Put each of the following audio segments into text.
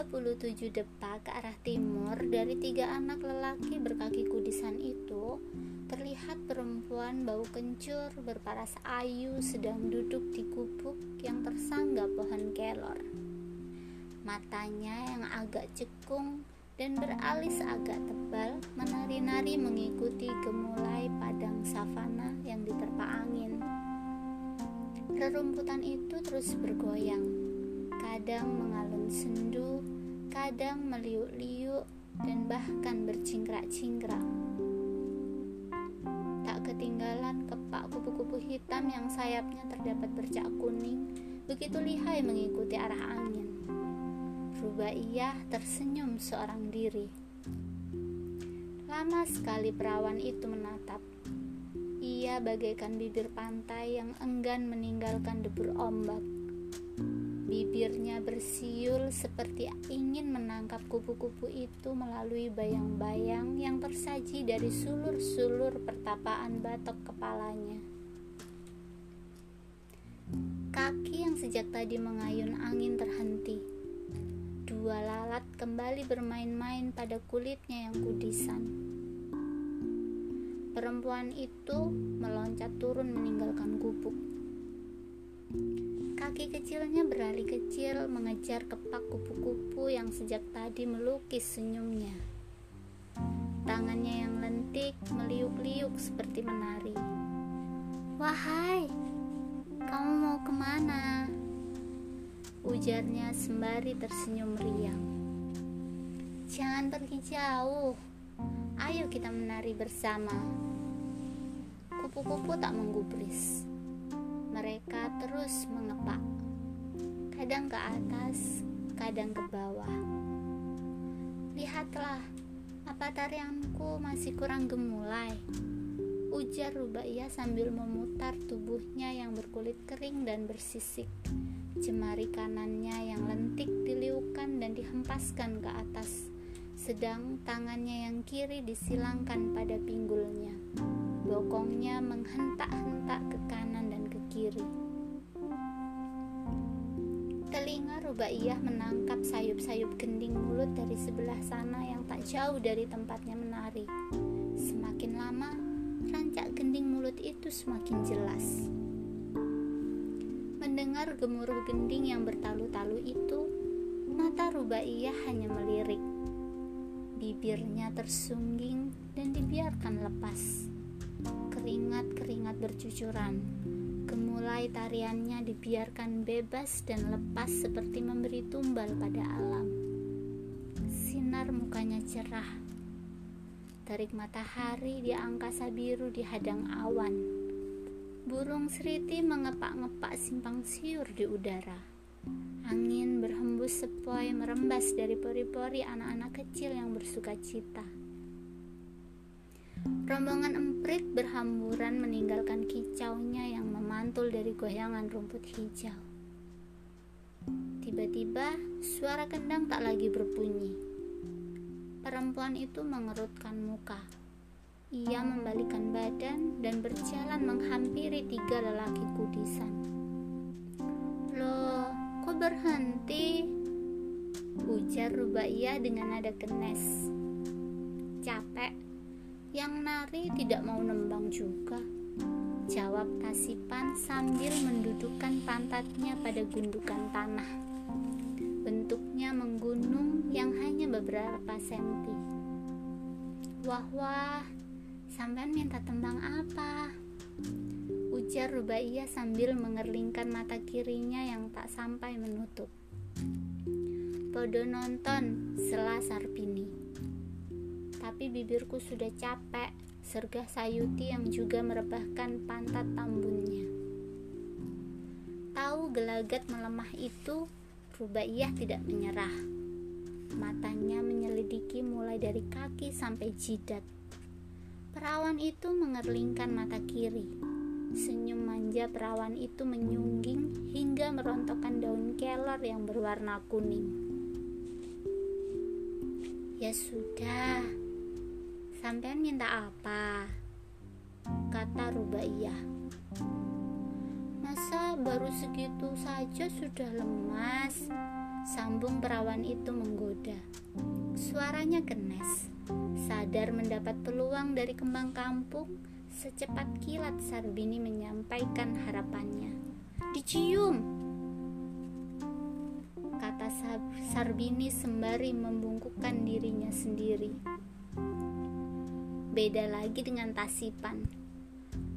37 depa ke arah timur dari tiga anak lelaki berkaki kudisan itu, terlihat perempuan bau kencur berparas ayu sedang duduk di gubuk yang tersanggah pohon kelor. Matanya yang agak cekung dan beralis agak tebal menari-nari mengikuti gemulai padang savana yang diterpa angin. Rerumputan itu terus bergoyang kadang mengalun sendu, kadang meliuk-liuk, dan bahkan bercingkrak-cingkrak. Tak ketinggalan kepak kupu-kupu hitam yang sayapnya terdapat bercak kuning, begitu lihai mengikuti arah angin. Rubaiyah tersenyum seorang diri. Lama sekali perawan itu menatap. Ia bagaikan bibir pantai yang enggan meninggalkan debur ombak Bibirnya bersiul seperti ingin menangkap kupu-kupu itu melalui bayang-bayang yang tersaji dari sulur-sulur pertapaan batok kepalanya. Kaki yang sejak tadi mengayun angin terhenti. Dua lalat kembali bermain-main pada kulitnya yang kudisan. Perempuan itu meloncat turun meninggalkan gubuk. Kaki kecilnya berlari kecil mengejar kepak kupu-kupu yang sejak tadi melukis senyumnya. Tangannya yang lentik meliuk-liuk seperti menari. Wahai, kamu mau ke mana? Ujarnya sembari tersenyum riang. Jangan pergi jauh. Ayo kita menari bersama. Kupu-kupu tak menggubris mereka terus mengepak, kadang ke atas, kadang ke bawah. Lihatlah, apa tarianku masih kurang gemulai? Ujar Rubaiyah sambil memutar tubuhnya yang berkulit kering dan bersisik. Jemari kanannya yang lentik diliukan dan dihempaskan ke atas, sedang tangannya yang kiri disilangkan pada pinggulnya. Bokongnya menghentak-hentak ke kanan kiri. Telinga Rubaiyah menangkap sayup-sayup gending mulut dari sebelah sana yang tak jauh dari tempatnya menari. Semakin lama, rancak gending mulut itu semakin jelas. Mendengar gemuruh gending yang bertalu-talu itu, mata Rubaiyah hanya melirik. Bibirnya tersungging dan dibiarkan lepas. Keringat-keringat bercucuran. Gemulai tariannya dibiarkan bebas dan lepas seperti memberi tumbal pada alam. Sinar mukanya cerah. Tarik matahari di angkasa biru di hadang awan. Burung seriti mengepak-ngepak simpang siur di udara. Angin berhembus sepoi merembas dari pori-pori anak-anak kecil yang bersuka cita. Rombongan emprit berhamburan meninggalkan kicaunya yang memantul dari goyangan rumput hijau. Tiba-tiba suara kendang tak lagi berbunyi. Perempuan itu mengerutkan muka. Ia membalikan badan dan berjalan menghampiri tiga lelaki kudisan. Loh, kok berhenti? Ujar Rubaiyah dengan nada kenes. Capek, yang nari tidak mau nembang juga. Jawab Tasipan sambil mendudukkan pantatnya pada gundukan tanah. Bentuknya menggunung yang hanya beberapa senti. Wah wah, sampean minta tembang apa? Ujar Rubaiyah sambil mengerlingkan mata kirinya yang tak sampai menutup. Podo nonton, selasar Sarpini tapi bibirku sudah capek, sergah Sayuti yang juga merebahkan pantat tambunnya. Tahu gelagat melemah itu, Rubaiyah tidak menyerah. Matanya menyelidiki mulai dari kaki sampai jidat. Perawan itu mengerlingkan mata kiri. Senyum manja perawan itu menyungging hingga merontokkan daun kelor yang berwarna kuning. Ya sudah, Sampean minta apa? Kata Rubaiyah. Masa baru segitu saja sudah lemas? Sambung perawan itu menggoda. Suaranya kenes. Sadar mendapat peluang dari kembang kampung, secepat kilat Sarbini menyampaikan harapannya. Dicium! Kata Sarbini sembari membungkukkan dirinya sendiri. Beda lagi dengan Tasipan.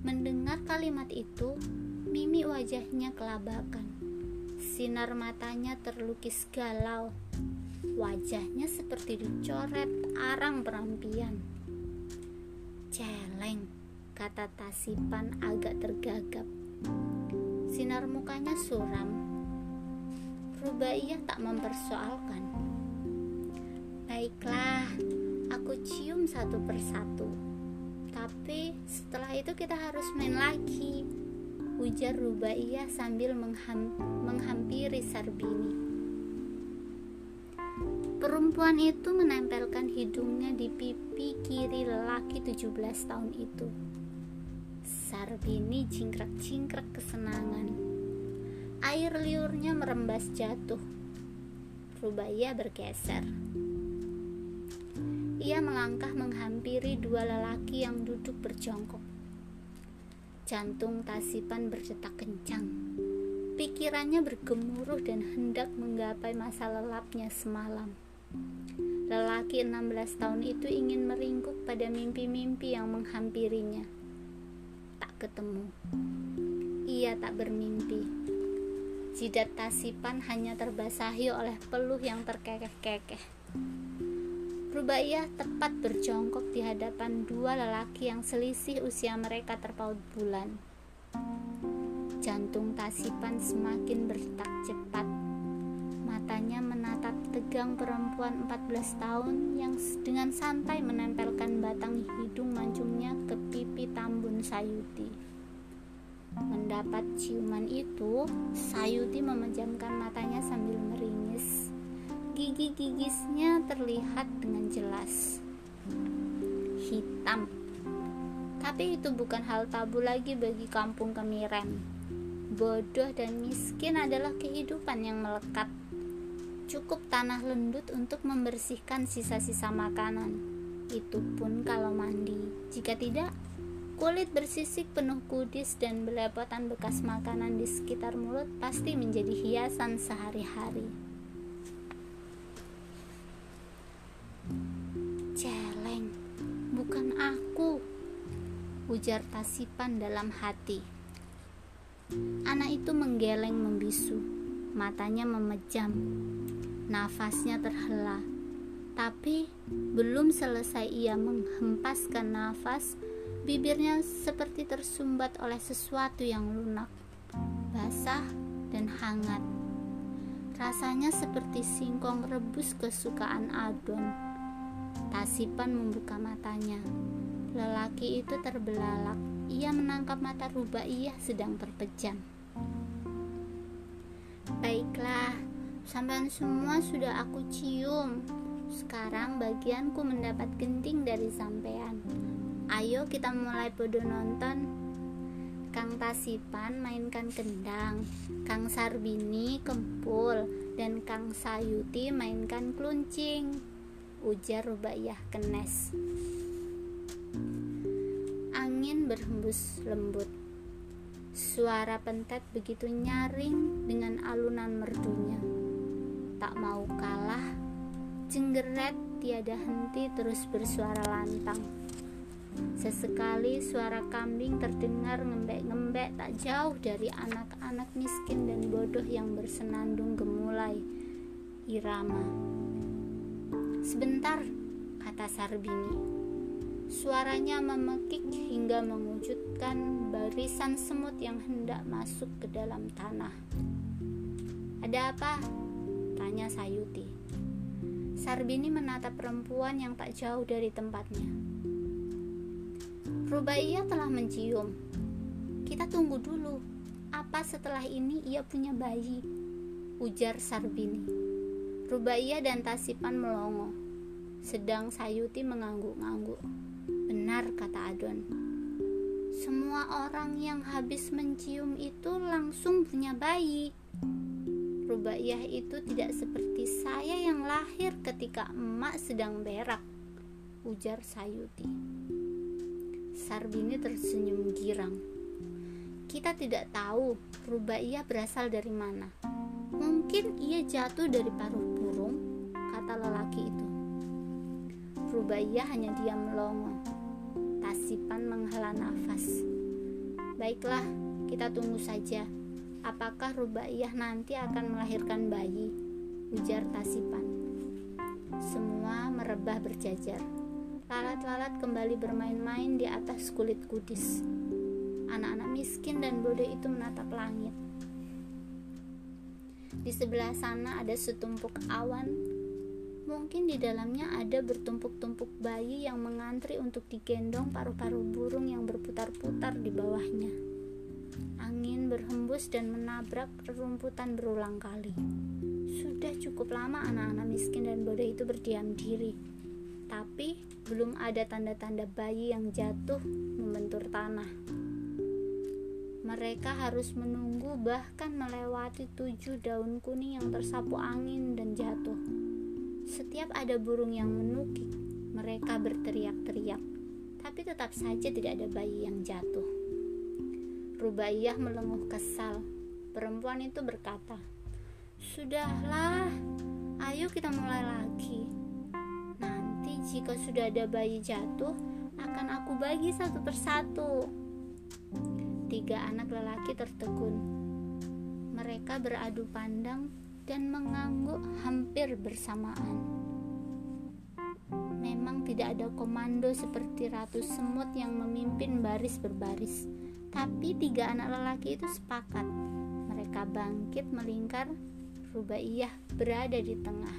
Mendengar kalimat itu, Mimi wajahnya kelabakan. Sinar matanya terlukis galau Wajahnya seperti dicoret arang perampian. Celeng, kata Tasipan agak tergagap. Sinar mukanya suram. Rubaiyah tak mempersoalkan. Baiklah, aku cium satu persatu. Tapi setelah itu kita harus main lagi. Ujar Rubaiyah sambil mengham menghampiri Sarbini. Perempuan itu menempelkan hidungnya di pipi kiri lelaki 17 tahun itu. Sarbini cingkrak-cingkrak kesenangan. Air liurnya merembas jatuh. Rubaya bergeser. Ia melangkah menghampiri dua lelaki yang duduk berjongkok. Jantung Tasipan berdetak kencang. Pikirannya bergemuruh dan hendak menggapai masa lelapnya semalam. Lelaki 16 tahun itu ingin meringkuk pada mimpi-mimpi yang menghampirinya. Tak ketemu. Ia tak bermimpi. Jidat tasipan hanya terbasahi oleh peluh yang terkekeh-kekeh. Rubaiyah tepat berjongkok di hadapan dua lelaki yang selisih usia mereka terpaut bulan. Jantung tasipan semakin berdetak cepat matanya menatap tegang perempuan 14 tahun yang dengan santai menempelkan batang hidung mancungnya ke pipi Tambun Sayuti. Mendapat ciuman itu, Sayuti memejamkan matanya sambil meringis. Gigi-gigisnya terlihat dengan jelas. Hitam. Tapi itu bukan hal tabu lagi bagi kampung Kemiren. Bodoh dan miskin adalah kehidupan yang melekat Cukup tanah lendut untuk membersihkan sisa-sisa makanan. Itu pun kalau mandi. Jika tidak, kulit bersisik penuh kudis dan belepotan bekas makanan di sekitar mulut pasti menjadi hiasan sehari-hari. Ujar Tasipan dalam hati. Anak itu menggeleng membisu, matanya memejam, Nafasnya terhela, tapi belum selesai ia menghempaskan nafas, bibirnya seperti tersumbat oleh sesuatu yang lunak, basah dan hangat. Rasanya seperti singkong rebus kesukaan Adon. Tasipan membuka matanya. Lelaki itu terbelalak. Ia menangkap mata Rubaiyah sedang terpejam. Baiklah, Sampean semua sudah aku cium. Sekarang bagianku mendapat genting dari sampean. Ayo kita mulai podo nonton. Kang Tasipan mainkan kendang, Kang Sarbini kempul, dan Kang Sayuti mainkan kluncing. Ujar Rubaiyah kenes. Berhembus lembut. Suara pentet begitu nyaring dengan alunan merdunya tak mau kalah, jenggeret tiada henti terus bersuara lantang. Sesekali suara kambing terdengar ngembek-ngembek tak jauh dari anak-anak miskin dan bodoh yang bersenandung gemulai irama. Sebentar, kata Sarbini. Suaranya memekik hingga mewujudkan barisan semut yang hendak masuk ke dalam tanah. Ada apa? tanya Sayuti. Sarbini menatap perempuan yang tak jauh dari tempatnya. Rubaiyah telah mencium. Kita tunggu dulu. Apa setelah ini ia punya bayi? Ujar Sarbini. Rubaiyah dan Tasipan melongo. Sedang Sayuti mengangguk-angguk. Benar kata Adon. Semua orang yang habis mencium itu langsung punya bayi. Rubaiyah itu tidak seperti saya yang lahir ketika emak sedang berak, ujar Sayuti. Sarbini tersenyum girang. Kita tidak tahu Rubaiyah berasal dari mana. Mungkin ia jatuh dari paruh burung, kata lelaki itu. Rubaiyah hanya diam melongo. Tasipan menghela nafas. Baiklah, kita tunggu saja Apakah Rubaiyah nanti akan melahirkan bayi? Ujar Tasipan. Semua merebah berjajar. Lalat-lalat kembali bermain-main di atas kulit kudis. Anak-anak miskin dan bodoh itu menatap langit. Di sebelah sana ada setumpuk awan. Mungkin di dalamnya ada bertumpuk-tumpuk bayi yang mengantri untuk digendong paruh-paruh burung yang berputar-putar di bawahnya angin berhembus dan menabrak rerumputan berulang kali. Sudah cukup lama anak-anak miskin dan bodoh itu berdiam diri, tapi belum ada tanda-tanda bayi yang jatuh membentur tanah. Mereka harus menunggu bahkan melewati tujuh daun kuning yang tersapu angin dan jatuh. Setiap ada burung yang menukik, mereka berteriak-teriak, tapi tetap saja tidak ada bayi yang jatuh. Rubaiyah melenguh kesal. Perempuan itu berkata, "Sudahlah, ayo kita mulai lagi. Nanti jika sudah ada bayi jatuh, akan aku bagi satu persatu." Tiga anak lelaki tertegun. Mereka beradu pandang dan mengangguk hampir bersamaan. Memang tidak ada komando seperti ratu semut yang memimpin baris berbaris tapi tiga anak lelaki itu sepakat. Mereka bangkit melingkar, Rubaiyah berada di tengah.